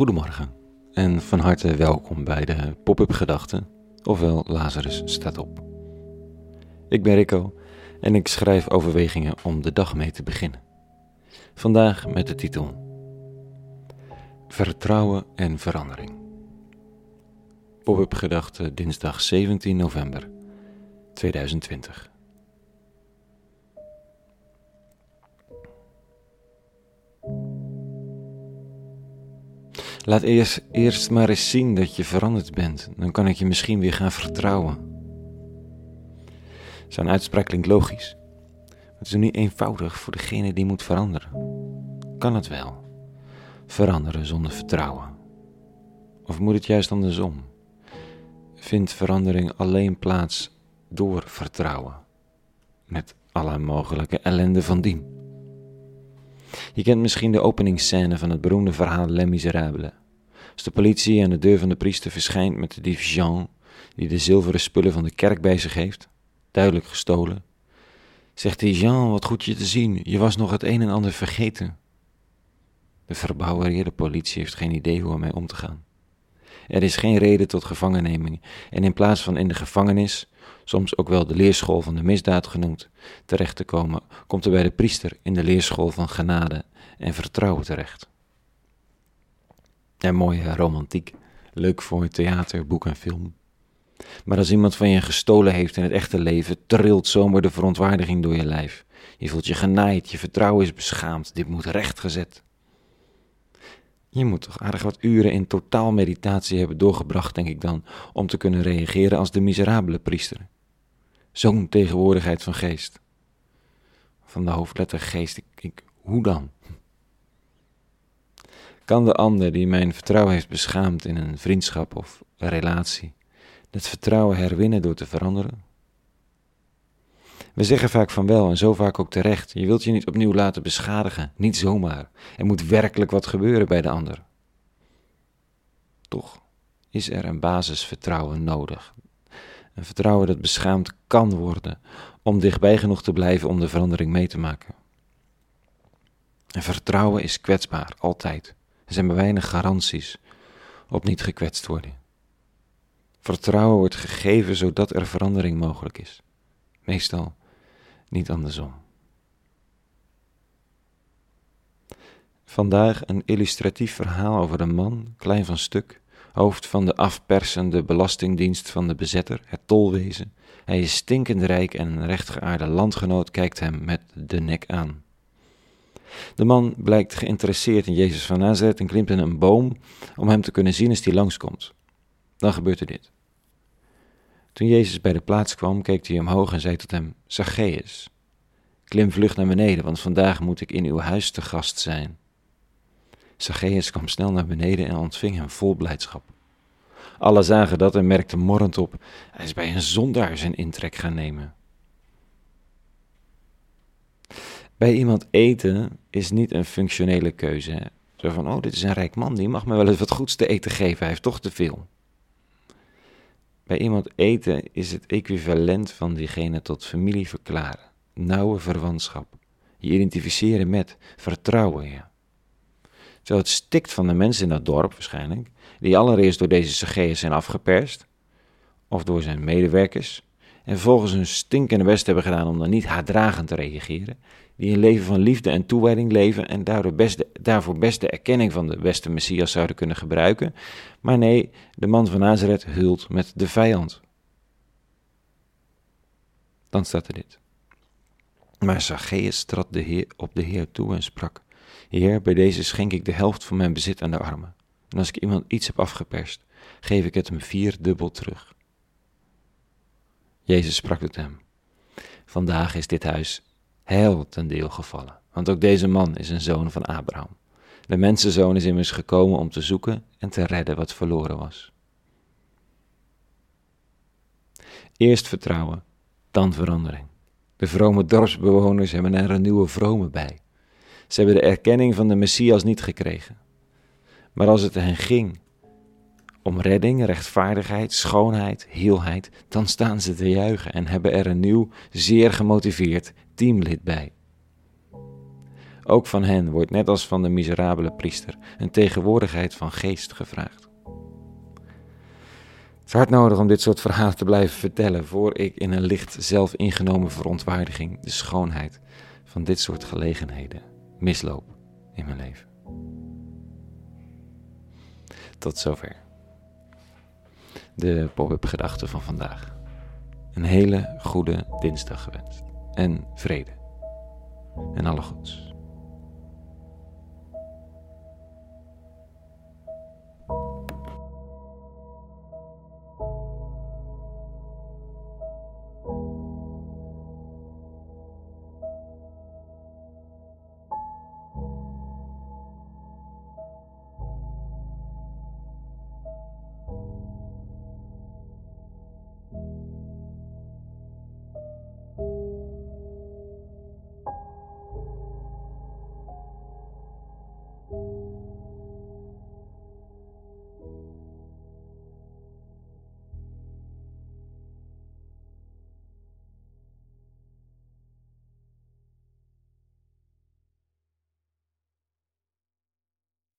Goedemorgen en van harte welkom bij de Pop-up Gedachten, ofwel Lazarus staat op. Ik ben Rico en ik schrijf overwegingen om de dag mee te beginnen. Vandaag met de titel Vertrouwen en verandering. Pop-up Gedachten dinsdag 17 november 2020. Laat eerst, eerst maar eens zien dat je veranderd bent. Dan kan ik je misschien weer gaan vertrouwen. Zo'n uitspraak klinkt logisch. Het is niet eenvoudig voor degene die moet veranderen. Kan het wel? Veranderen zonder vertrouwen? Of moet het juist andersom? Vindt verandering alleen plaats door vertrouwen? Met alle mogelijke ellende van dien. Je kent misschien de openingsscène van het beroemde verhaal Les Miserables. Als de politie aan de deur van de priester verschijnt met de dief Jean, die de zilveren spullen van de kerk bij zich heeft, duidelijk gestolen, zegt hij: Jean, wat goed je te zien, je was nog het een en ander vergeten. De verbouwereerde politie heeft geen idee hoe ermee om te gaan. Er is geen reden tot gevangenneming, en in plaats van in de gevangenis, soms ook wel de leerschool van de misdaad genoemd, terecht te komen, komt er bij de priester in de leerschool van genade en vertrouwen terecht. En mooie romantiek, leuk voor theater, boek en film. Maar als iemand van je gestolen heeft in het echte leven, trilt zomaar de verontwaardiging door je lijf. Je voelt je genaaid, je vertrouwen is beschaamd, dit moet rechtgezet. Je moet toch aardig wat uren in totaal meditatie hebben doorgebracht, denk ik dan, om te kunnen reageren als de miserabele priester. Zo'n tegenwoordigheid van geest. Van de hoofdletter geest, ik, ik, hoe dan? Kan de ander die mijn vertrouwen heeft beschaamd in een vriendschap of een relatie, dat vertrouwen herwinnen door te veranderen? We zeggen vaak van wel en zo vaak ook terecht. Je wilt je niet opnieuw laten beschadigen, niet zomaar. Er moet werkelijk wat gebeuren bij de ander. Toch is er een basisvertrouwen nodig. Een vertrouwen dat beschaamd kan worden om dichtbij genoeg te blijven om de verandering mee te maken. En vertrouwen is kwetsbaar, altijd. Er zijn maar weinig garanties op niet gekwetst worden. Vertrouwen wordt gegeven zodat er verandering mogelijk is. Meestal niet andersom. Vandaag een illustratief verhaal over een man, klein van stuk, hoofd van de afpersende belastingdienst van de bezetter, het tolwezen. Hij is stinkend rijk en een rechtgeaarde landgenoot kijkt hem met de nek aan. De man blijkt geïnteresseerd in Jezus van Nazareth en klimt in een boom om hem te kunnen zien als hij langskomt. Dan gebeurt er dit. Toen Jezus bij de plaats kwam, keek hij omhoog en zei tot hem: Zacchaeus, klim vlug naar beneden, want vandaag moet ik in uw huis te gast zijn. Zacchaeus kwam snel naar beneden en ontving hem vol blijdschap. Alle zagen dat en merkten morrend op: hij is bij een zondaar zijn intrek gaan nemen. Bij iemand eten is niet een functionele keuze. Zo van: oh, dit is een rijk man, die mag me wel eens wat goeds te eten geven, hij heeft toch te veel. Bij iemand eten is het equivalent van diegene tot familie verklaren, nauwe verwantschap, je identificeren met, vertrouwen je. Zo het stikt van de mensen in dat dorp waarschijnlijk, die allereerst door deze Zacchaeus zijn afgeperst, of door zijn medewerkers, en vervolgens hun stinkende best hebben gedaan om dan niet haatdragend te reageren, die een leven van liefde en toewijding leven en daardoor best daarvoor best de erkenning van de beste Messias zouden kunnen gebruiken. Maar nee, de man van Nazareth hult met de vijand. Dan staat er dit. Maar Zacchaeus trad de heer, op de Heer toe en sprak: Heer, bij deze schenk ik de helft van mijn bezit aan de armen. En als ik iemand iets heb afgeperst, geef ik het hem vierdubbel terug. Jezus sprak tot hem: Vandaag is dit huis heil ten deel gevallen. Want ook deze man is een zoon van Abraham. De mensenzoon is immers gekomen om te zoeken en te redden wat verloren was. Eerst vertrouwen, dan verandering. De vrome dorpsbewoners hebben er een nieuwe vrome bij. Ze hebben de erkenning van de Messias niet gekregen. Maar als het hen ging om redding, rechtvaardigheid, schoonheid, heelheid, dan staan ze te juichen en hebben er een nieuw, zeer gemotiveerd teamlid bij. Ook van hen wordt, net als van de miserabele priester, een tegenwoordigheid van geest gevraagd. Het is hard nodig om dit soort verhalen te blijven vertellen, voor ik in een licht zelf ingenomen verontwaardiging de schoonheid van dit soort gelegenheden misloop in mijn leven. Tot zover. De pop-up gedachten van vandaag. Een hele goede dinsdag gewenst. En vrede. En alle goeds.